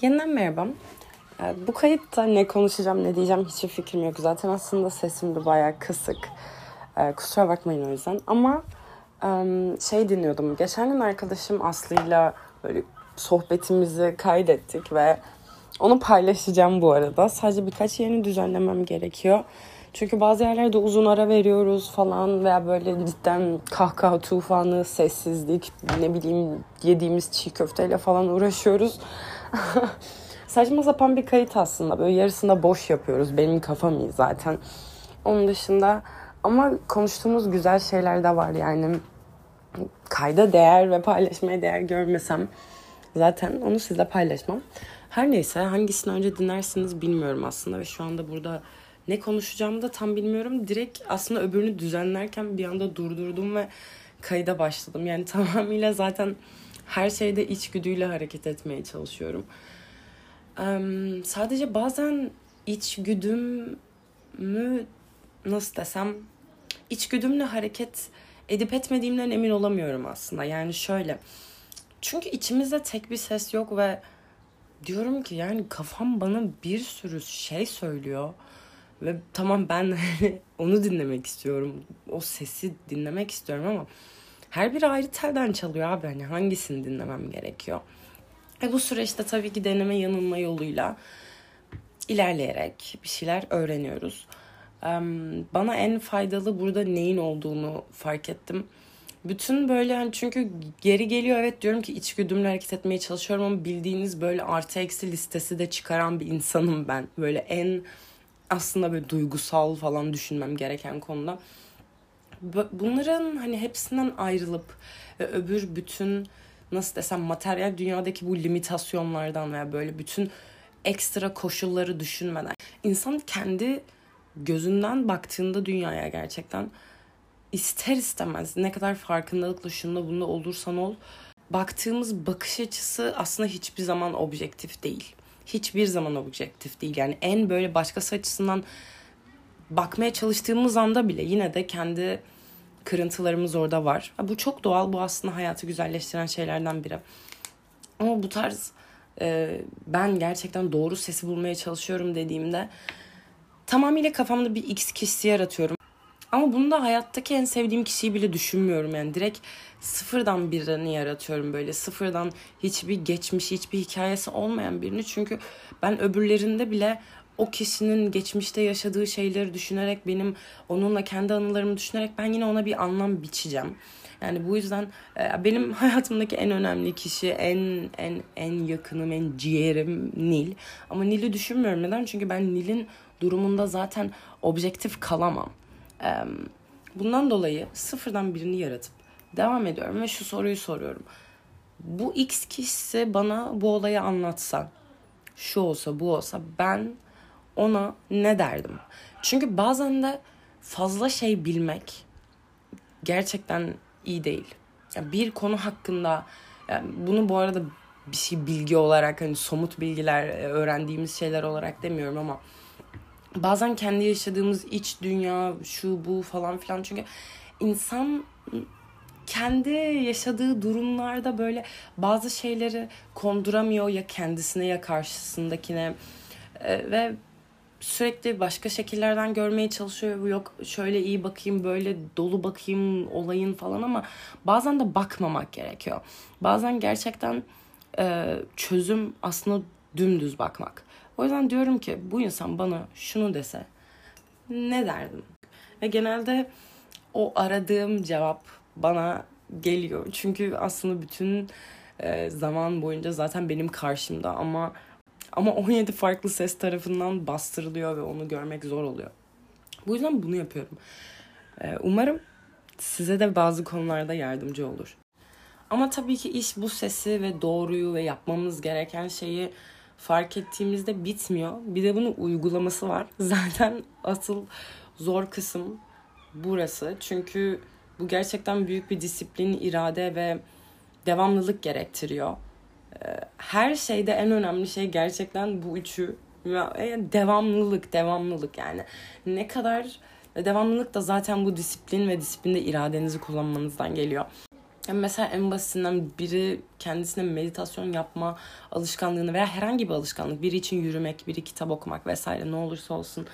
Yeniden merhaba. Ee, bu kayıtta ne konuşacağım ne diyeceğim hiçbir fikrim yok. Zaten aslında sesim de bayağı kısık. Ee, kusura bakmayın o yüzden. Ama şey dinliyordum. Geçen gün arkadaşım Aslı'yla böyle sohbetimizi kaydettik ve onu paylaşacağım bu arada. Sadece birkaç yerini düzenlemem gerekiyor. Çünkü bazı yerlerde uzun ara veriyoruz falan veya böyle cidden kahkaha tufanı, sessizlik, ne bileyim yediğimiz çiğ köfteyle falan uğraşıyoruz. Saçma sapan bir kayıt aslında. Böyle yarısında boş yapıyoruz. Benim kafam iyi zaten. Onun dışında ama konuştuğumuz güzel şeyler de var yani. Kayda değer ve paylaşmaya değer görmesem zaten onu sizle paylaşmam. Her neyse hangisini önce dinlersiniz bilmiyorum aslında ve şu anda burada ne konuşacağımı da tam bilmiyorum. Direkt aslında öbürünü düzenlerken bir anda durdurdum ve kayda başladım. Yani tamamıyla zaten her şeyde içgüdüyle hareket etmeye çalışıyorum. Sadece bazen içgüdümü nasıl desem içgüdümle hareket edip etmediğimden emin olamıyorum aslında. Yani şöyle. Çünkü içimizde tek bir ses yok ve diyorum ki yani kafam bana bir sürü şey söylüyor. Ve tamam ben onu dinlemek istiyorum. O sesi dinlemek istiyorum ama her biri ayrı telden çalıyor abi. Hani hangisini dinlemem gerekiyor? E bu süreçte tabii ki deneme yanılma yoluyla ilerleyerek bir şeyler öğreniyoruz. Bana en faydalı burada neyin olduğunu fark ettim. Bütün böyle hani çünkü geri geliyor evet diyorum ki içgüdümle hareket etmeye çalışıyorum ama bildiğiniz böyle artı eksi listesi de çıkaran bir insanım ben. Böyle en aslında böyle duygusal falan düşünmem gereken konuda. Bunların hani hepsinden ayrılıp ve öbür bütün nasıl desem materyal dünyadaki bu limitasyonlardan veya böyle bütün ekstra koşulları düşünmeden insan kendi gözünden baktığında dünyaya gerçekten ister istemez ne kadar farkındalıkla şunda bunda olursan ol baktığımız bakış açısı aslında hiçbir zaman objektif değil. Hiçbir zaman objektif değil. Yani en böyle başkası açısından bakmaya çalıştığımız anda bile yine de kendi kırıntılarımız orada var. Bu çok doğal. Bu aslında hayatı güzelleştiren şeylerden biri. Ama bu tarz e, ben gerçekten doğru sesi bulmaya çalışıyorum dediğimde tamamıyla kafamda bir X kişisi yaratıyorum. Ama bunu da hayattaki en sevdiğim kişiyi bile düşünmüyorum yani. Direkt sıfırdan birini yaratıyorum böyle. Sıfırdan hiçbir geçmiş, hiçbir hikayesi olmayan birini. Çünkü ben öbürlerinde bile o kişinin geçmişte yaşadığı şeyleri düşünerek benim onunla kendi anılarımı düşünerek ben yine ona bir anlam biçeceğim. Yani bu yüzden e, benim hayatımdaki en önemli kişi, en en en yakınım, en ciğerim Nil. Ama Nil'i düşünmüyorum. Neden? Çünkü ben Nil'in durumunda zaten objektif kalamam. Bundan dolayı sıfırdan birini yaratıp devam ediyorum ve şu soruyu soruyorum. Bu X kişisi bana bu olayı anlatsa, şu olsa bu olsa ben ona ne derdim? Çünkü bazen de fazla şey bilmek gerçekten iyi değil. Yani bir konu hakkında yani bunu bu arada bir şey bilgi olarak hani somut bilgiler e, öğrendiğimiz şeyler olarak demiyorum ama bazen kendi yaşadığımız iç dünya şu bu falan filan çünkü insan kendi yaşadığı durumlarda böyle bazı şeyleri konduramıyor ya kendisine ya karşısındakine ee, ve sürekli başka şekillerden görmeye çalışıyor. Yok şöyle iyi bakayım, böyle dolu bakayım olayın falan ama bazen de bakmamak gerekiyor. Bazen gerçekten e, çözüm aslında dümdüz bakmak. O yüzden diyorum ki bu insan bana şunu dese ne derdim? Ve genelde o aradığım cevap bana geliyor. Çünkü aslında bütün e, zaman boyunca zaten benim karşımda ama ama 17 farklı ses tarafından bastırılıyor ve onu görmek zor oluyor. Bu yüzden bunu yapıyorum. E, umarım size de bazı konularda yardımcı olur. Ama tabii ki iş bu sesi ve doğruyu ve yapmamız gereken şeyi fark ettiğimizde bitmiyor. Bir de bunun uygulaması var. Zaten asıl zor kısım burası. Çünkü bu gerçekten büyük bir disiplin, irade ve devamlılık gerektiriyor. Her şeyde en önemli şey gerçekten bu üçü. E, devamlılık, devamlılık yani. Ne kadar devamlılık da zaten bu disiplin ve disiplinde iradenizi kullanmanızdan geliyor. Mesela en basitinden biri kendisine meditasyon yapma alışkanlığını veya herhangi bir alışkanlık, biri için yürümek, biri kitap okumak vesaire ne olursa olsun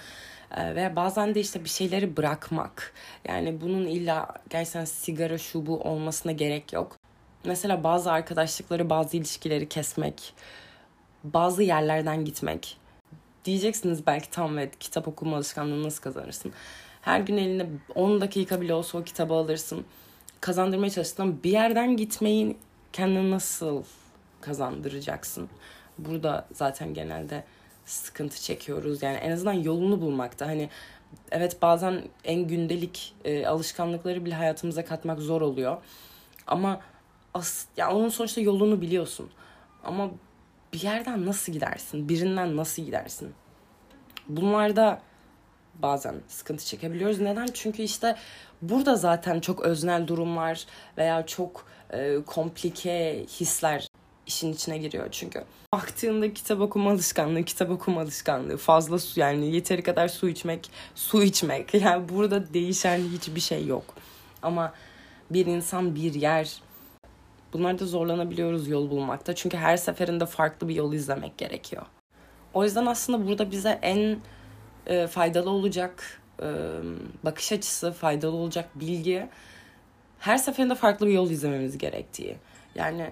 ee, veya bazen de işte bir şeyleri bırakmak. Yani bunun illa gerçekten sigara şu bu olmasına gerek yok. Mesela bazı arkadaşlıkları, bazı ilişkileri kesmek, bazı yerlerden gitmek. Diyeceksiniz belki tam ve kitap okuma alışkanlığını nasıl kazanırsın? Her gün eline 10 dakika bile olsa o kitabı alırsın. Kazandırmaya çalıştığın bir yerden gitmeyi kendine nasıl kazandıracaksın? Burada zaten genelde sıkıntı çekiyoruz. Yani en azından yolunu bulmakta. Hani evet bazen en gündelik e, alışkanlıkları bile hayatımıza katmak zor oluyor. Ama as yani onun sonuçta yolunu biliyorsun. Ama bir yerden nasıl gidersin? Birinden nasıl gidersin? Bunlarda bazen sıkıntı çekebiliyoruz. Neden? Çünkü işte burada zaten çok öznel durumlar veya çok e, komplike hisler işin içine giriyor çünkü. Baktığında kitap okuma alışkanlığı, kitap okuma alışkanlığı, fazla su yani yeteri kadar su içmek, su içmek. Yani burada değişen hiçbir şey yok. Ama bir insan, bir yer bunlarda zorlanabiliyoruz yol bulmakta. Çünkü her seferinde farklı bir yol izlemek gerekiyor. O yüzden aslında burada bize en e, faydalı olacak e, bakış açısı, faydalı olacak bilgi her seferinde farklı bir yol izlememiz gerektiği. Yani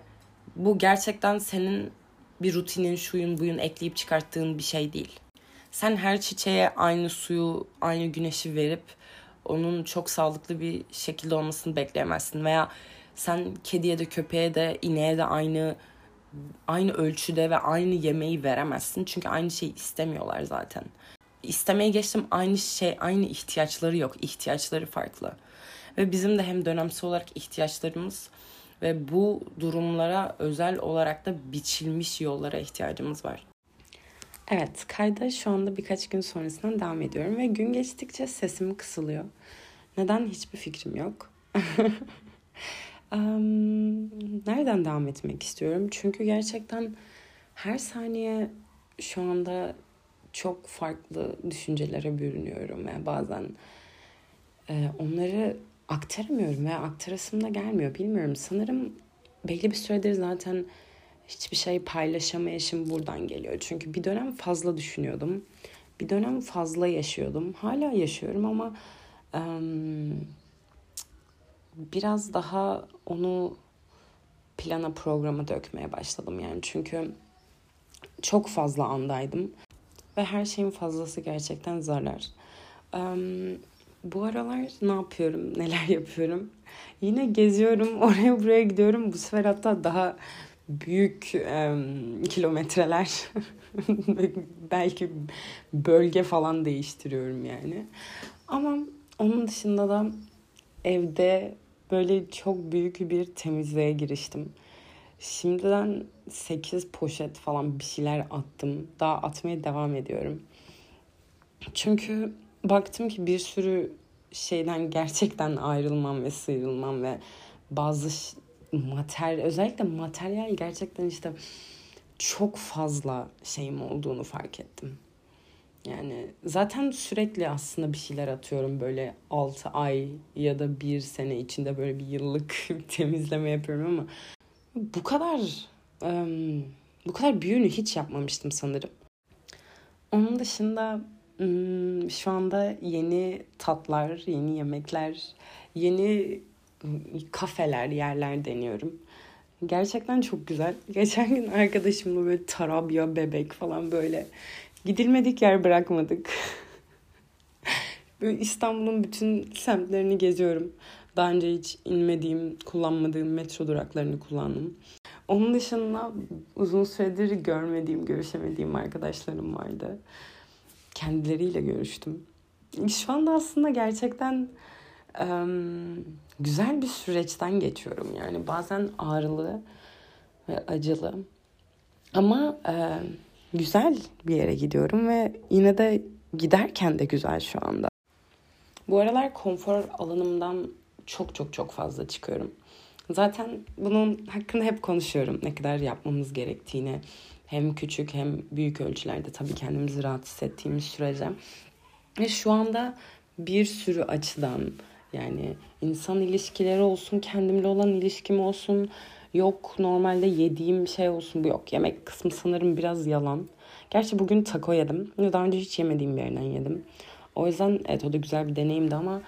bu gerçekten senin bir rutinin, şuyun, buyun ekleyip çıkarttığın bir şey değil. Sen her çiçeğe aynı suyu, aynı güneşi verip onun çok sağlıklı bir şekilde olmasını bekleyemezsin. Veya sen kediye de köpeğe de ineğe de aynı aynı ölçüde ve aynı yemeği veremezsin. Çünkü aynı şeyi istemiyorlar zaten. İstemeye geçtim aynı şey, aynı ihtiyaçları yok. İhtiyaçları farklı. Ve bizim de hem dönemsel olarak ihtiyaçlarımız ve bu durumlara özel olarak da biçilmiş yollara ihtiyacımız var. Evet, kayda şu anda birkaç gün sonrasından devam ediyorum ve gün geçtikçe sesim kısılıyor. Neden hiçbir fikrim yok. nereden devam etmek istiyorum? Çünkü gerçekten her saniye şu anda çok farklı düşüncelere bürünüyorum ve bazen e, onları aktaramıyorum veya aktarasım da gelmiyor. Bilmiyorum. Sanırım belli bir süredir zaten hiçbir şey paylaşamayışım buradan geliyor. Çünkü bir dönem fazla düşünüyordum. Bir dönem fazla yaşıyordum. Hala yaşıyorum ama um, biraz daha onu plana programa dökmeye başladım yani. Çünkü çok fazla andaydım. Ve her şeyin fazlası gerçekten zarar. Um, bu aralar ne yapıyorum, neler yapıyorum? Yine geziyorum, oraya buraya gidiyorum. Bu sefer hatta daha büyük e, kilometreler belki bölge falan değiştiriyorum yani. Ama onun dışında da evde böyle çok büyük bir temizliğe giriştim. Şimdiden 8 poşet falan bir şeyler attım. Daha atmaya devam ediyorum. Çünkü baktım ki bir sürü şeyden gerçekten ayrılmam ve sıyrılmam ve bazı materyal özellikle materyal gerçekten işte çok fazla şeyim olduğunu fark ettim. Yani zaten sürekli aslında bir şeyler atıyorum böyle 6 ay ya da bir sene içinde böyle bir yıllık temizleme yapıyorum ama bu kadar bu kadar büyüğünü hiç yapmamıştım sanırım. Onun dışında şu anda yeni tatlar, yeni yemekler, yeni kafeler, yerler deniyorum. Gerçekten çok güzel. Geçen gün arkadaşımla böyle tarabya, bebek falan böyle gidilmedik yer bırakmadık. İstanbul'un bütün semtlerini geziyorum. Daha önce hiç inmediğim, kullanmadığım metro duraklarını kullandım. Onun dışında uzun süredir görmediğim, görüşemediğim arkadaşlarım vardı kendileriyle görüştüm. Şu anda aslında gerçekten um, güzel bir süreçten geçiyorum. Yani bazen ağrılı ve acılı. Ama e, güzel bir yere gidiyorum ve yine de giderken de güzel şu anda. Bu aralar konfor alanımdan çok çok çok fazla çıkıyorum. Zaten bunun hakkında hep konuşuyorum. Ne kadar yapmamız gerektiğini, hem küçük hem büyük ölçülerde tabii kendimizi rahat hissettiğimiz sürece. Ve şu anda bir sürü açıdan Yani insan ilişkileri olsun, kendimle olan ilişkim olsun, yok normalde yediğim şey olsun bu yok. Yemek kısmı sanırım biraz yalan. Gerçi bugün taco yedim. Daha önce hiç yemediğim bir yerden yedim. O yüzden evet o da güzel bir deneyimdi ama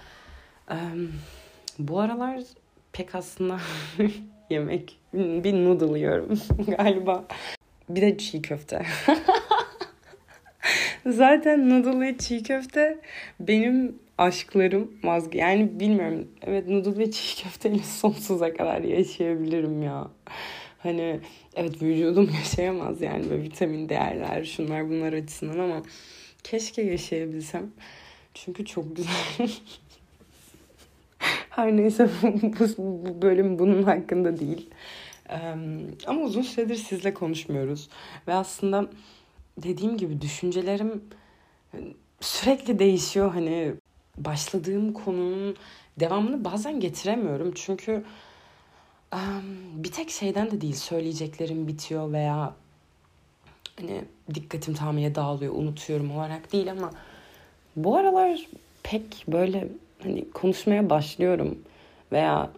e, bu aralar pek aslında yemek bir noodle yiyorum galiba. Bir de çiğ köfte. Zaten noodle ve çiğ köfte benim aşklarım vazge yani bilmiyorum evet noodle ve çiğ köfteyle sonsuza kadar yaşayabilirim ya. Hani evet vücudum yaşayamaz yani böyle vitamin değerler şunlar bunlar açısından ama keşke yaşayabilsem. Çünkü çok güzel. Her neyse bu, bu bölüm bunun hakkında değil. ama uzun süredir sizle konuşmuyoruz. Ve aslında dediğim gibi düşüncelerim sürekli değişiyor. Hani başladığım konunun devamını bazen getiremiyorum. Çünkü bir tek şeyden de değil söyleyeceklerim bitiyor veya hani dikkatim tamamıyla dağılıyor unutuyorum olarak değil ama bu aralar pek böyle hani konuşmaya başlıyorum veya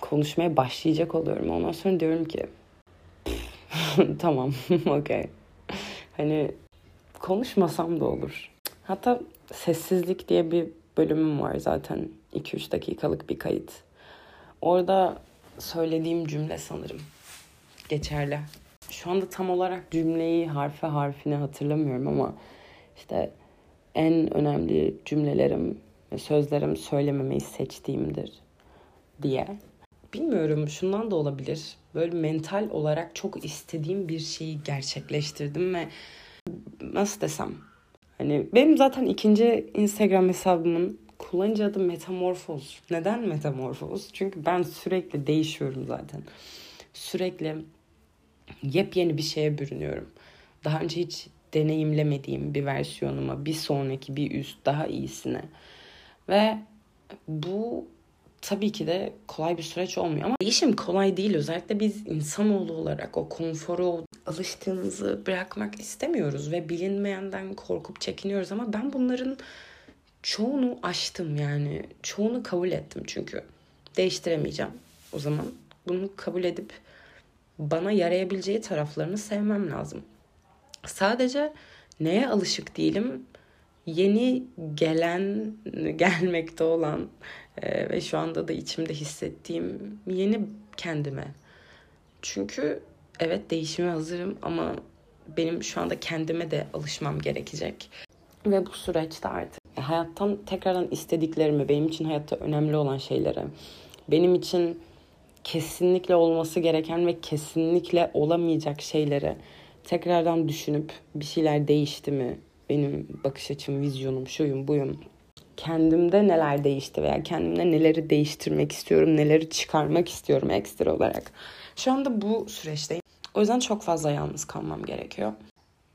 konuşmaya başlayacak oluyorum. Ondan sonra diyorum ki tamam okey. Hani konuşmasam da olur. Hatta sessizlik diye bir bölümüm var zaten. 2-3 dakikalık bir kayıt. Orada söylediğim cümle sanırım geçerli. Şu anda tam olarak cümleyi harfe harfine hatırlamıyorum ama işte en önemli cümlelerim ve sözlerim söylememeyi seçtiğimdir diye. Bilmiyorum şundan da olabilir. Böyle mental olarak çok istediğim bir şeyi gerçekleştirdim ve nasıl desem hani benim zaten ikinci Instagram hesabımın kullanıcı adı Metamorfoz. Neden Metamorfoz? Çünkü ben sürekli değişiyorum zaten. Sürekli yepyeni bir şeye bürünüyorum. Daha önce hiç deneyimlemediğim bir versiyonuma, bir sonraki, bir üst, daha iyisine. Ve bu tabii ki de kolay bir süreç olmuyor ama değişim kolay değil. Özellikle biz insanoğlu olarak o konforu, alıştığımızı bırakmak istemiyoruz ve bilinmeyenden korkup çekiniyoruz ama ben bunların çoğunu aştım yani. Çoğunu kabul ettim çünkü. Değiştiremeyeceğim. O zaman bunu kabul edip bana yarayabileceği taraflarını sevmem lazım. Sadece neye alışık değilim? Yeni gelen, gelmekte olan e, ve şu anda da içimde hissettiğim yeni kendime. Çünkü evet değişime hazırım ama benim şu anda kendime de alışmam gerekecek. Ve bu süreçte artık hayattan tekrardan istediklerimi, benim için hayatta önemli olan şeyleri, benim için kesinlikle olması gereken ve kesinlikle olamayacak şeyleri tekrardan düşünüp bir şeyler değişti mi? Benim bakış açım, vizyonum, şuyum, buyum. Kendimde neler değişti veya kendimde neleri değiştirmek istiyorum, neleri çıkarmak istiyorum ekstra olarak. Şu anda bu süreçteyim. O yüzden çok fazla yalnız kalmam gerekiyor.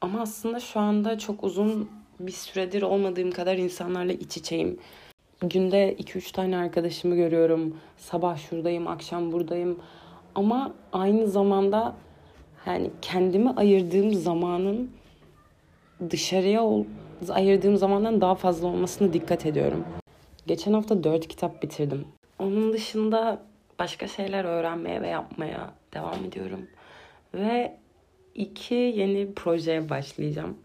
Ama aslında şu anda çok uzun bir süredir olmadığım kadar insanlarla iç içeyim. Günde 2-3 tane arkadaşımı görüyorum. Sabah şuradayım, akşam buradayım. Ama aynı zamanda yani kendimi ayırdığım zamanın dışarıya ayırdığım zamandan daha fazla olmasına dikkat ediyorum. Geçen hafta 4 kitap bitirdim. Onun dışında başka şeyler öğrenmeye ve yapmaya devam ediyorum. Ve iki yeni projeye başlayacağım.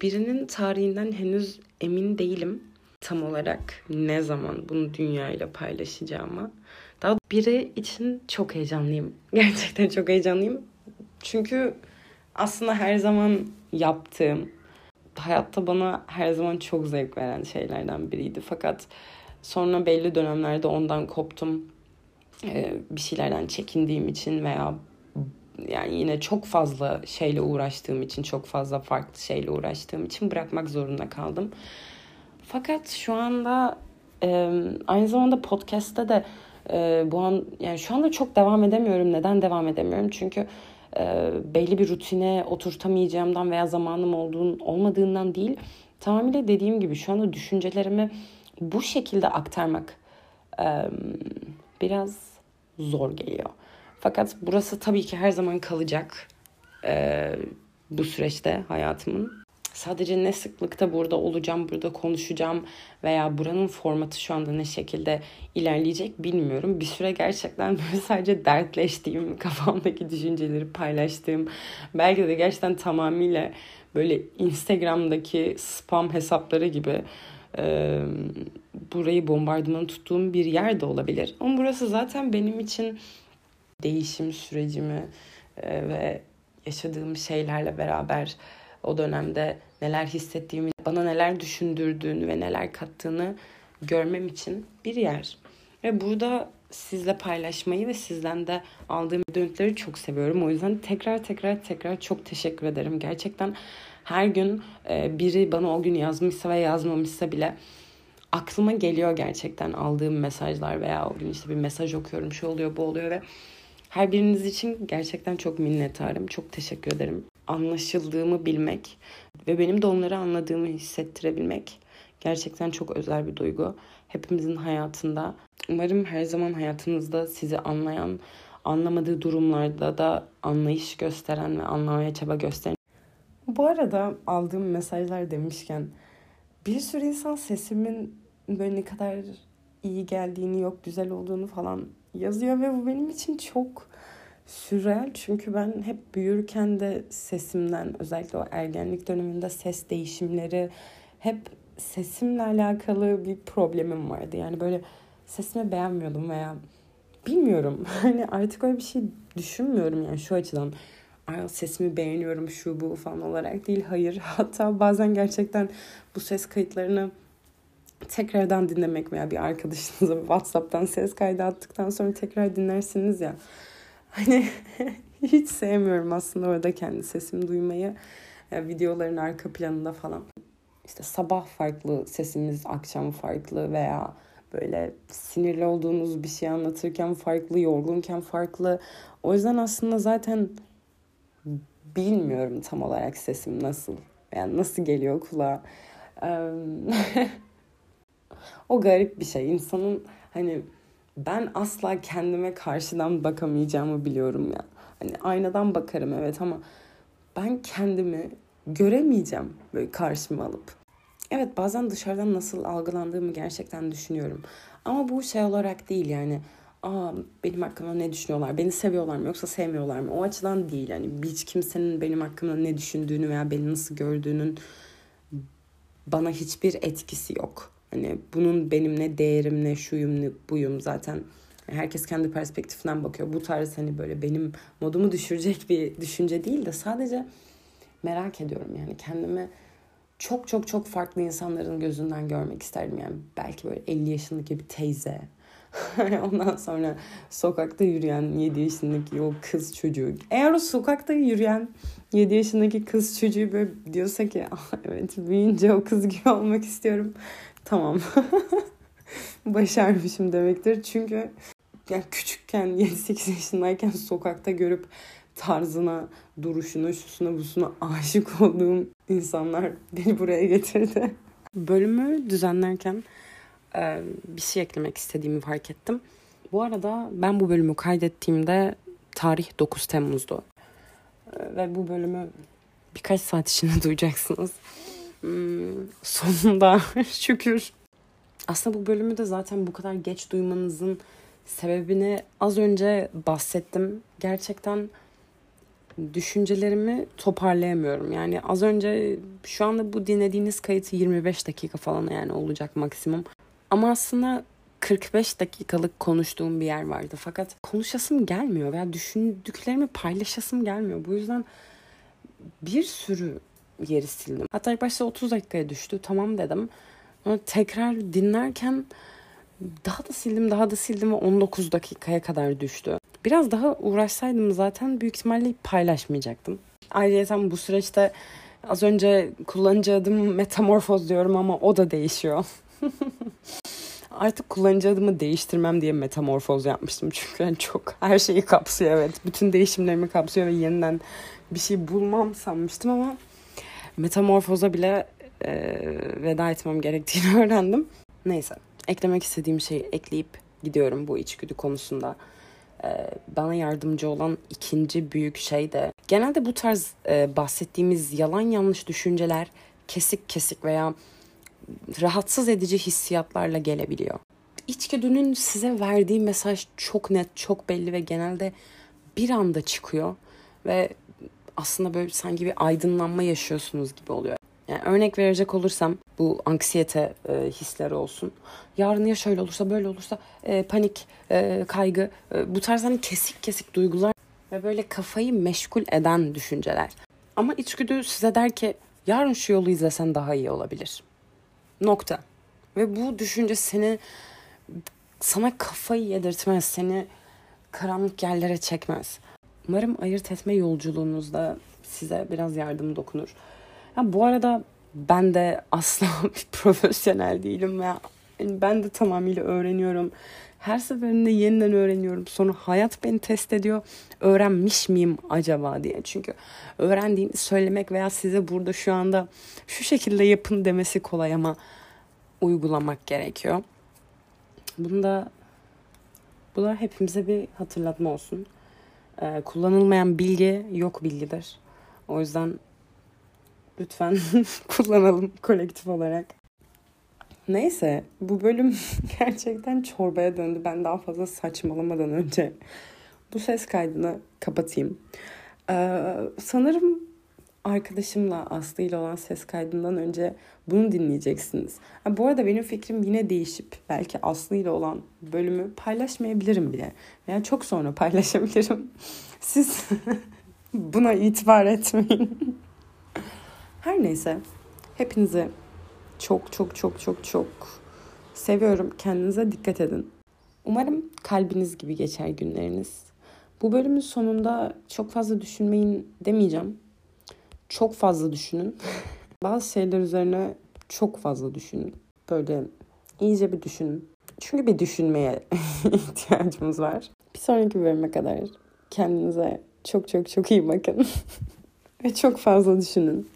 Birinin tarihinden henüz emin değilim tam olarak ne zaman bunu dünyayla paylaşacağıma. Daha biri için çok heyecanlıyım. Gerçekten çok heyecanlıyım. Çünkü aslında her zaman yaptığım, hayatta bana her zaman çok zevk veren şeylerden biriydi. Fakat sonra belli dönemlerde ondan koptum. Bir şeylerden çekindiğim için veya yani yine çok fazla şeyle uğraştığım için, çok fazla farklı şeyle uğraştığım için bırakmak zorunda kaldım. Fakat şu anda e, aynı zamanda podcast'te de e, bu an yani şu anda çok devam edemiyorum. Neden devam edemiyorum? Çünkü e, belli bir rutine oturtamayacağımdan veya zamanım olduğun olmadığından değil. Tamamıyla dediğim gibi şu anda düşüncelerimi bu şekilde aktarmak e, biraz zor geliyor. Fakat burası tabii ki her zaman kalacak e, bu süreçte hayatımın. Sadece ne sıklıkta burada olacağım, burada konuşacağım veya buranın formatı şu anda ne şekilde ilerleyecek bilmiyorum. Bir süre gerçekten böyle sadece dertleştiğim, kafamdaki düşünceleri paylaştığım, belki de gerçekten tamamıyla böyle Instagram'daki spam hesapları gibi e, burayı bombardıman tuttuğum bir yer de olabilir. Ama burası zaten benim için değişim sürecimi e, ve yaşadığım şeylerle beraber o dönemde neler hissettiğimi, bana neler düşündürdüğünü ve neler kattığını görmem için bir yer. Ve burada sizle paylaşmayı ve sizden de aldığım dönütleri çok seviyorum. O yüzden tekrar tekrar tekrar çok teşekkür ederim. Gerçekten her gün e, biri bana o gün yazmışsa ve yazmamışsa bile aklıma geliyor gerçekten aldığım mesajlar veya o gün işte bir mesaj okuyorum şu oluyor bu oluyor ve her biriniz için gerçekten çok minnettarım. Çok teşekkür ederim. Anlaşıldığımı bilmek ve benim de onları anladığımı hissettirebilmek gerçekten çok özel bir duygu. Hepimizin hayatında. Umarım her zaman hayatınızda sizi anlayan, anlamadığı durumlarda da anlayış gösteren ve anlamaya çaba gösteren. Bu arada aldığım mesajlar demişken bir sürü insan sesimin böyle ne kadar iyi geldiğini yok güzel olduğunu falan yazıyor ve bu benim için çok sürreal çünkü ben hep büyürken de sesimden özellikle o ergenlik döneminde ses değişimleri hep sesimle alakalı bir problemim vardı. Yani böyle sesimi beğenmiyordum veya bilmiyorum. Hani artık öyle bir şey düşünmüyorum yani şu açıdan. Ay sesimi beğeniyorum şu bu falan olarak değil. Hayır. Hatta bazen gerçekten bu ses kayıtlarını tekrardan dinlemek veya bir arkadaşınıza WhatsApp'tan ses kaydı attıktan sonra tekrar dinlersiniz ya. Hani hiç sevmiyorum aslında orada kendi sesimi duymayı. Yani videoların arka planında falan. İşte sabah farklı sesimiz, akşam farklı veya böyle sinirli olduğunuz bir şey anlatırken farklı, yorgunken farklı. O yüzden aslında zaten bilmiyorum tam olarak sesim nasıl. Yani nasıl geliyor kulağa. o garip bir şey. İnsanın hani ben asla kendime karşıdan bakamayacağımı biliyorum ya. Hani aynadan bakarım evet ama ben kendimi göremeyeceğim böyle karşıma alıp. Evet bazen dışarıdan nasıl algılandığımı gerçekten düşünüyorum. Ama bu şey olarak değil yani. Aa benim hakkımda ne düşünüyorlar? Beni seviyorlar mı yoksa sevmiyorlar mı? O açıdan değil yani. Hiç kimsenin benim hakkımda ne düşündüğünü veya beni nasıl gördüğünün bana hiçbir etkisi yok. Hani bunun benim ne değerim ne şuyum ne buyum zaten herkes kendi perspektifinden bakıyor. Bu tarz hani böyle benim modumu düşürecek bir düşünce değil de sadece merak ediyorum yani kendimi çok çok çok farklı insanların gözünden görmek isterdim. Yani belki böyle 50 yaşındaki bir teyze. Ondan sonra sokakta yürüyen 7 yaşındaki o kız çocuğu. Eğer o sokakta yürüyen 7 yaşındaki kız çocuğu böyle diyorsa ki ah, evet büyüyünce o kız gibi olmak istiyorum. Tamam. Başarmışım demektir. Çünkü yani küçükken 7-8 yaşındayken sokakta görüp tarzına, duruşuna, şusuna, busuna aşık olduğum insanlar beni buraya getirdi. Bölümü düzenlerken e, bir şey eklemek istediğimi fark ettim. Bu arada ben bu bölümü kaydettiğimde tarih 9 Temmuz'du. E, ve bu bölümü birkaç saat içinde duyacaksınız. Hmm, sonunda şükür. Aslında bu bölümü de zaten bu kadar geç duymanızın sebebini az önce bahsettim. Gerçekten düşüncelerimi toparlayamıyorum. Yani az önce şu anda bu dinlediğiniz kayıt 25 dakika falan yani olacak maksimum. Ama aslında 45 dakikalık konuştuğum bir yer vardı. Fakat konuşasım gelmiyor veya düşündüklerimi paylaşasım gelmiyor. Bu yüzden bir sürü yeri sildim. Hatta ilk başta 30 dakikaya düştü. Tamam dedim. Ama tekrar dinlerken daha da sildim daha da sildim ve 19 dakikaya kadar düştü. Biraz daha uğraşsaydım zaten büyük ihtimalle paylaşmayacaktım. Ayrıca bu süreçte az önce kullanıcı adım metamorfoz diyorum ama o da değişiyor. Artık kullanıcı adımı değiştirmem diye metamorfoz yapmıştım. Çünkü yani çok her şeyi kapsıyor evet. Bütün değişimlerimi kapsıyor ve yeniden bir şey bulmam sanmıştım ama metamorfoza bile e, veda etmem gerektiğini öğrendim. Neyse eklemek istediğim şeyi ekleyip gidiyorum bu içgüdü konusunda. e, bana yardımcı olan ikinci büyük şey de genelde bu tarz e, bahsettiğimiz yalan yanlış düşünceler kesik kesik veya rahatsız edici hissiyatlarla gelebiliyor. İçgüdünün size verdiği mesaj çok net, çok belli ve genelde bir anda çıkıyor ve aslında böyle sanki bir aydınlanma yaşıyorsunuz gibi oluyor. Yani örnek verecek olursam bu anksiyete e, hisleri olsun. Yarın ya şöyle olursa böyle olursa e, panik, e, kaygı e, bu tarz hani kesik kesik duygular ve böyle kafayı meşgul eden düşünceler. Ama içgüdü size der ki yarın şu yolu izlesen daha iyi olabilir. Nokta. Ve bu düşünce seni sana kafayı yedirtmez, seni karanlık yerlere çekmez. Umarım ayırt etme yolculuğunuzda size biraz yardım dokunur. Ya bu arada ben de asla bir profesyonel değilim ve ben de tamamıyla öğreniyorum. Her seferinde yeniden öğreniyorum. Sonra hayat beni test ediyor. Öğrenmiş miyim acaba diye. Çünkü öğrendiğini söylemek veya size burada şu anda şu şekilde yapın demesi kolay ama uygulamak gerekiyor. Bunda bu da hepimize bir hatırlatma olsun. Ee, kullanılmayan bilgi yok bilgidir. O yüzden lütfen kullanalım kolektif olarak. Neyse bu bölüm gerçekten çorbaya döndü. Ben daha fazla saçmalamadan önce bu ses kaydını kapatayım. Ee, sanırım arkadaşımla Aslı ile olan ses kaydından önce bunu dinleyeceksiniz. Ha, bu arada benim fikrim yine değişip belki Aslı ile olan bölümü paylaşmayabilirim bile. Yani çok sonra paylaşabilirim. Siz buna itibar etmeyin. Her neyse. Hepinizi çok çok çok çok çok seviyorum. Kendinize dikkat edin. Umarım kalbiniz gibi geçer günleriniz. Bu bölümün sonunda çok fazla düşünmeyin demeyeceğim. Çok fazla düşünün. Bazı şeyler üzerine çok fazla düşünün. Böyle iyice bir düşünün. Çünkü bir düşünmeye ihtiyacımız var. Bir sonraki bölüme kadar kendinize çok çok çok iyi bakın. Ve çok fazla düşünün.